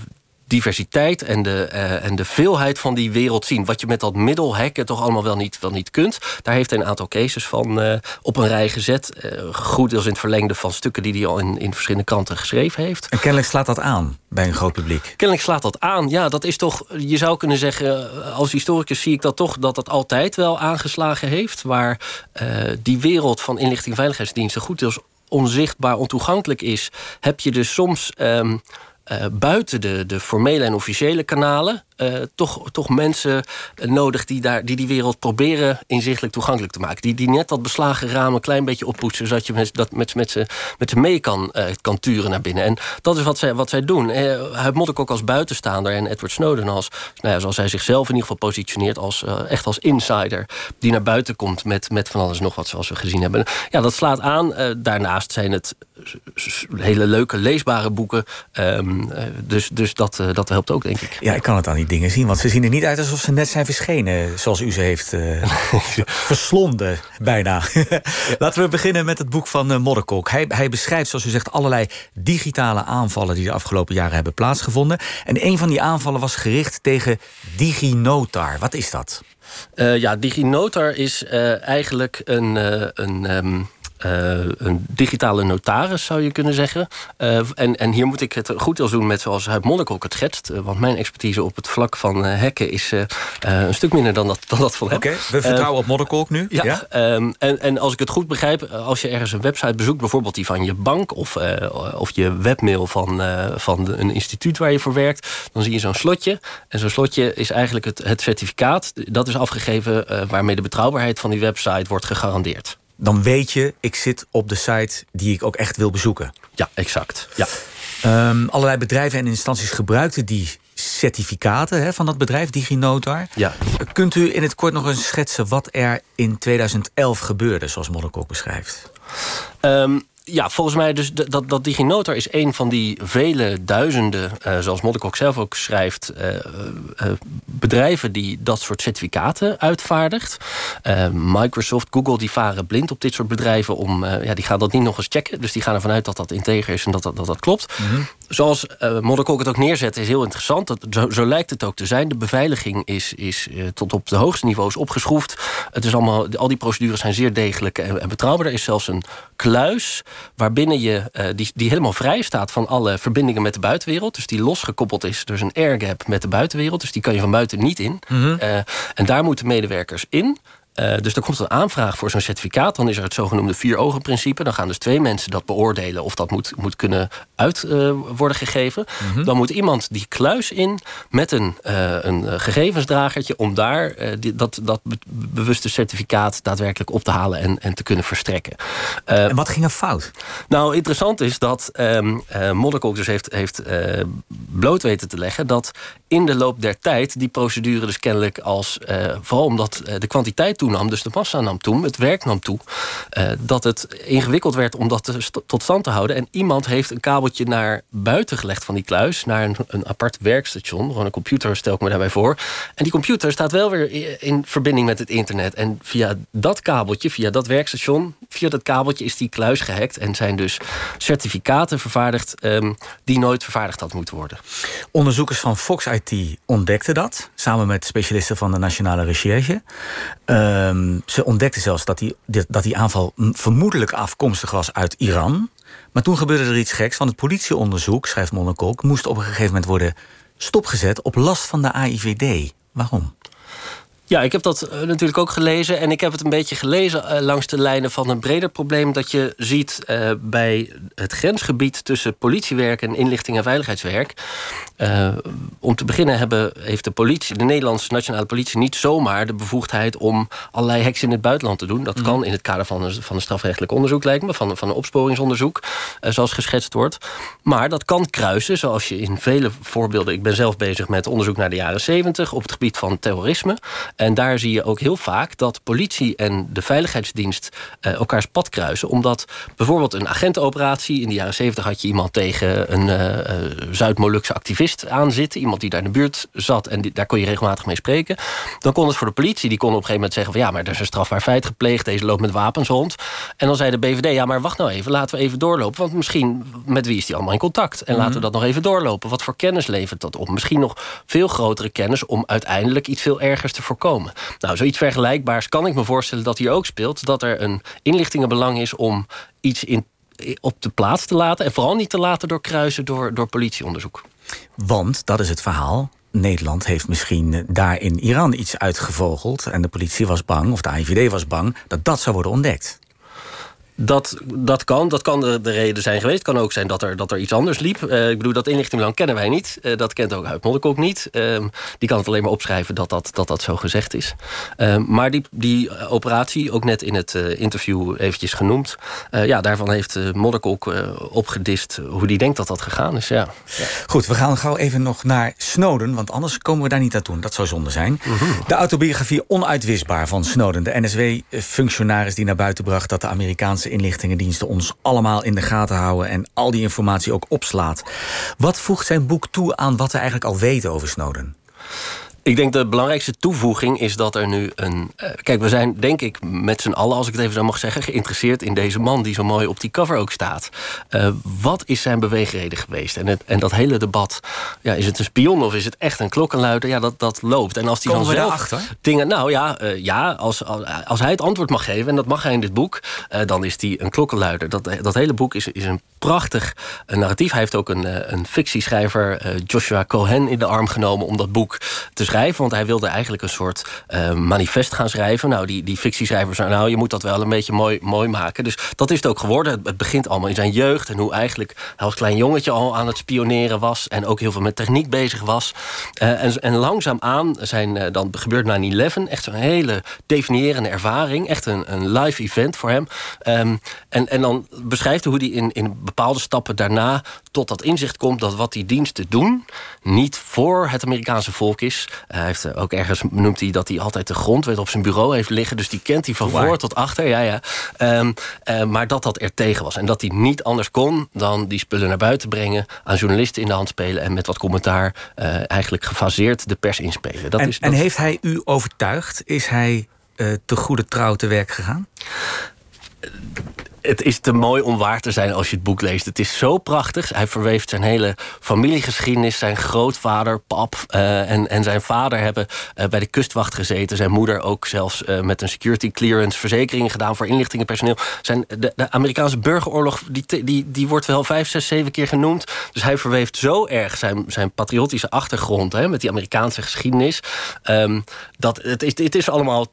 diversiteit en de, uh, en de veelheid van die wereld zien. Wat je met dat middel hacken toch allemaal wel niet, wel niet kunt. Daar heeft hij een aantal cases van uh, op een rij gezet. Uh, goed deels in het verlengde van stukken die hij al in, in verschillende kranten geschreven heeft. En kennelijk slaat dat aan bij een groot publiek. Kennelijk slaat dat aan. Ja, dat is toch, je zou kunnen zeggen, als historicus zie ik dat toch dat het altijd wel aangeslagen heeft. Waar die wereld van inlichting en veiligheidsdiensten goed deels onzichtbaar, ontoegankelijk is, heb je dus soms um, uh, buiten de, de formele en officiële kanalen uh, toch, toch mensen nodig die, daar, die die wereld proberen inzichtelijk toegankelijk te maken. Die, die net dat beslagen raam een klein beetje oppoetsen, zodat je met, dat met, met, ze, met ze mee kan, uh, kan turen naar binnen. En dat is wat zij, wat zij doen. Uh, Huib Modderk ook als buitenstaander en Edward Snowden als, nou ja, zoals hij zichzelf in ieder geval positioneert, als, echt als insider die naar buiten komt met, met van alles nog wat, zoals we gezien hebben. Ja, dat slaat aan. daarnaast zijn het hele leuke, leesbare boeken. Um, dus dus dat, dat helpt ook, denk ik. Ja, ik kan het aan die dingen zien. Want ze zien er niet uit alsof ze net zijn verschenen. Zoals u ze heeft uh, verslonden, bijna. Laten we beginnen met het boek van uh, Modderkok. Hij, hij beschrijft, zoals u zegt, allerlei digitale aanvallen... die de afgelopen jaren hebben plaatsgevonden. En een van die aanvallen was gericht tegen DigiNotar. Wat is dat? Uh, ja, DigiNotar is eigenlijk een... een um uh, een digitale notaris, zou je kunnen zeggen. Uh, en, en hier moet ik het goed als doen met zoals Huib Monnik ook het schetst. Uh, want mijn expertise op het vlak van hacken is een stuk minder dan dat, dan dat van hem. Oké, we vertrouwen op Monnikolk nu. Ja, ja? Um, en, en als ik het goed begrijp, als je ergens een website bezoekt... bijvoorbeeld die van je bank of, of je webmail van, van een instituut waar je voor werkt... dan zie je zo'n slotje. En zo'n slotje is eigenlijk het, het certificaat. Dat is afgegeven waarmee de betrouwbaarheid van die website wordt gegarandeerd dan weet je, ik zit op de site die ik ook echt wil bezoeken. Ja, exact. Ja. Um, allerlei bedrijven en instanties gebruikten die certificaten hè, van dat bedrijf, DigiNotar. Ja. Kunt u in het kort nog eens schetsen wat er in 2011 gebeurde, zoals Modderkok beschrijft? Um, ja, volgens mij dus dat, dat DigiNotar is een van die vele duizenden, uh, zoals Modderkok zelf ook schrijft, uh, uh, bedrijven die dat soort certificaten uitvaardigt. Microsoft, Google, die varen blind op dit soort bedrijven om, ja, die gaan dat niet nog eens checken. Dus die gaan ervan uit dat dat integer is en dat dat, dat, dat klopt. -hmm. Zoals Modderkok het ook neerzet, is heel interessant. Dat, zo, zo, lijkt het ook te zijn. De beveiliging is, is tot op de hoogste niveaus opgeschroefd. Het is allemaal, al die procedures zijn zeer degelijk en, en betrouwbaar. Er is zelfs een kluis waarbinnen je, uh, die, die helemaal vrij staat van alle verbindingen met de buitenwereld. Dus die losgekoppeld is, dus een airgap met de buitenwereld. Dus die kan je van buiten niet in. Mm -hmm. uh, en daar moeten medewerkers in. Uh, dus er komt een aanvraag voor zo'n certificaat. Dan is er het zogenoemde vier-ogen-principe. Dan gaan dus twee mensen dat beoordelen of dat moet, moet kunnen uit uh, worden gegeven. Mm -hmm. Dan moet iemand die kluis in met een, uh, een gegevensdragertje om daar die, dat, dat bewuste certificaat daadwerkelijk op te halen en, en te kunnen verstrekken. en wat ging er fout? Nou, interessant is dat um, Modderkok dus heeft, heeft bloot weten te leggen dat in de loop der tijd die procedure dus kennelijk als, vooral omdat de kwantiteit toenam, dus de massa nam toe, het werk nam toe, uh, dat het ingewikkeld werd om dat tot stand te houden. En iemand heeft een kabeltje naar buiten gelegd van die kluis, naar een, een apart werkstation. Gewoon een computer stel ik me daarbij voor. En die computer staat wel weer in verbinding met het internet. En via dat kabeltje, via dat werkstation, via dat kabeltje is die kluis gehackt en zijn dus certificaten vervaardigd um, die nooit vervaardigd had moeten worden. Onderzoekers van Fox IT ontdekten dat, samen met specialisten van de Nationale Recherche. Uh, Um, ze ontdekten zelfs dat die, dat die aanval vermoedelijk afkomstig was uit Iran. Maar toen gebeurde er iets geks, want het politieonderzoek, schrijft Monnekolk, moest op een gegeven moment worden stopgezet op last van de AIVD. Waarom? Ja, ik heb dat uh, natuurlijk ook gelezen. En ik heb het een beetje gelezen uh, langs de lijnen van een breder probleem dat je ziet uh, bij het grensgebied tussen politiewerk en inlichting en veiligheidswerk. om te beginnen hebben, heeft de politie, de Nederlandse nationale politie, niet zomaar de bevoegdheid om allerlei heks in het buitenland te doen. Dat mm. kan in het kader van een, van een strafrechtelijk onderzoek, lijkt me, van, van een opsporingsonderzoek, zoals geschetst wordt. Maar dat kan kruisen, zoals je in vele voorbeelden. Ik ben zelf bezig met onderzoek naar de jaren zeventig op het gebied van terrorisme. En daar zie je ook heel vaak dat politie en de veiligheidsdienst uh, elkaars pad kruisen. Omdat bijvoorbeeld een agentoperatie, in de jaren 70 had je iemand tegen een uh, Zuid-Molukse activist aanzitten. Iemand die daar in de buurt zat en die, daar kon je regelmatig mee spreken. Dan kon het voor de politie, die kon op een gegeven moment zeggen van ja, maar er is een strafbaar feit gepleegd, deze loopt met wapens rond. En dan zei de BVD, ja, maar wacht nou even, laten we even doorlopen. Want misschien met wie is die allemaal in contact? En laten we mhm. dat nog even doorlopen. Wat voor kennis levert dat op? Misschien nog veel grotere kennis om uiteindelijk iets veel ergers te voorkomen. Nou, zoiets vergelijkbaars kan ik me voorstellen dat hier ook speelt. Dat er een inlichtingenbelang is om iets in, op de plaats te laten. En vooral niet te laten doorkruisen door, door politieonderzoek. Want, dat is het verhaal, Nederland heeft misschien daar in Iran iets uitgevogeld. En de politie was bang, of de AIVD was bang, dat dat zou worden ontdekt. Dat, dat kan. Dat kan de, de, reden zijn geweest. Het kan ook zijn dat er, dat er iets anders liep. Uh, ik bedoel, dat inlichtingbelang kennen wij niet. Uh, dat kent ook uit Modderkok niet. Uh, die kan het alleen maar opschrijven dat dat, dat, dat zo gezegd is. Ehm, maar die, die operatie, ook net in het eh, interview eventjes genoemd... Eh, ja, daarvan heeft Modderkok opgedist hoe die denkt dat dat gegaan is. Ja. Goed, we gaan gauw even nog naar Snowden... want anders komen we daar niet naartoe. Dat zou zonde zijn. Mhm. De autobiografie Onuitwisbaar van Snowden. De NSW-functionaris die naar buiten bracht... dat de Amerikaanse inlichtingendiensten ons allemaal in de gaten houden en al die informatie ook opslaat. Wat voegt zijn boek toe aan wat we eigenlijk al weten over Snowden? Ik denk de belangrijkste toevoeging is dat er nu een. Uh, kijk, we zijn denk ik met z'n allen, als ik het even zo mag zeggen, geïnteresseerd in deze man die zo mooi op die cover ook staat. Uh, wat is zijn beweegreden geweest? En, het, en dat hele debat, ja, is het een spion of is het echt een klokkenluider? Ja, dat, dat loopt. En als die Komen dan zelf dingen. Nou ja, uh, ja als, als, als, hij het antwoord mag geven, en dat mag hij in dit boek, dan is hij een klokkenluider. Dat, dat hele boek is, is een prachtig narratief. Hij heeft ook een, een fictieschrijver, Joshua Cohen, in de arm genomen om dat boek te schrijven. Want hij wilde eigenlijk een soort uh, manifest gaan schrijven. Nou, die, die fictieschrijvers zei, nou, je moet dat wel een beetje mooi, mooi maken. Dus dat is het ook geworden. Het, begint allemaal in zijn jeugd. En hoe eigenlijk hij als klein jongetje al aan het spioneren was. En ook heel veel met techniek bezig was. Uh, en, en langzaamaan zijn, uh, dan gebeurt 9-11. Echt zo'n hele definiërende ervaring. Echt een, een live event voor hem. Um, en, en dan beschrijft hij hoe hij in, in bepaalde stappen daarna tot dat inzicht komt dat wat die diensten doen niet voor het Amerikaanse volk is. Hij heeft eh, ook ergens noemt hij dat hij altijd de grondwet op zijn bureau heeft liggen. Dus die kent hij van voor tot achter. Ja, ja. Um, uh, maar dat dat er tegen was. En dat hij niet anders kon dan die spullen naar buiten brengen. Aan journalisten in de hand spelen. En met wat commentaar uh, eigenlijk gefaseerd de pers inspelen. Dat en, is, dat... en heeft hij u overtuigd? Is hij te goede trouw te werk gegaan? Het is te mooi om waar te zijn als je het boek leest. Het is zo prachtig. Hij verweeft zijn hele familiegeschiedenis. Zijn grootvader, pap uh, en, en zijn vader hebben uh, bij de kustwacht gezeten. Zijn moeder ook zelfs uh, met een security clearance verzekering gedaan voor inlichtingenpersoneel. Zijn, de, de Amerikaanse burgeroorlog die, die, die wordt wel vijf, zes, zeven keer genoemd. Dus hij verweeft zo erg zijn, zijn patriotische achtergrond hè, met die Amerikaanse geschiedenis. Um, dat het het is allemaal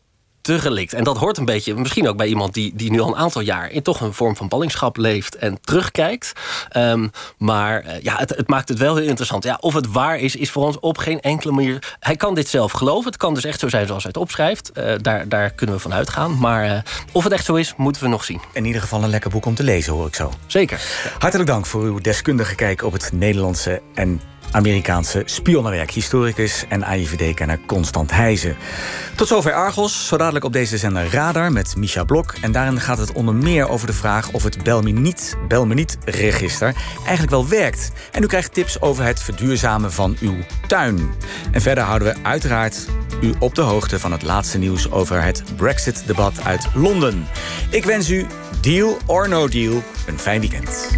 te gelikt. En dat hoort een beetje, misschien ook bij iemand die, die nu al een aantal jaar in toch een vorm van ballingschap leeft en terugkijkt. Um, maar uh, ja, het, het, maakt het wel heel interessant. Ja, of het waar is, is voor ons op geen enkele manier. Hij kan dit zelf geloven. Het kan dus echt zo zijn zoals hij het opschrijft. Uh, daar, daar kunnen we van uitgaan. Maar uh, of het echt zo is, moeten we nog zien. In ieder geval een lekker boek om te lezen, hoor ik zo. Zeker. Hartelijk dank voor uw deskundige kijk op het Nederlandse en Amerikaanse spionnenwerk, historicus en AIVD-kenner Constant Heijzen. Tot zover Argos, zo dadelijk op deze zender Radar met Misha Blok. En daarin gaat het onder meer over de vraag of het Belminiet-register eigenlijk wel werkt. En u krijgt tips over het verduurzamen van uw tuin. En verder houden we uiteraard u op de hoogte van het laatste nieuws over het Brexit-debat uit Londen. Ik wens u, deal or no deal, een fijn weekend.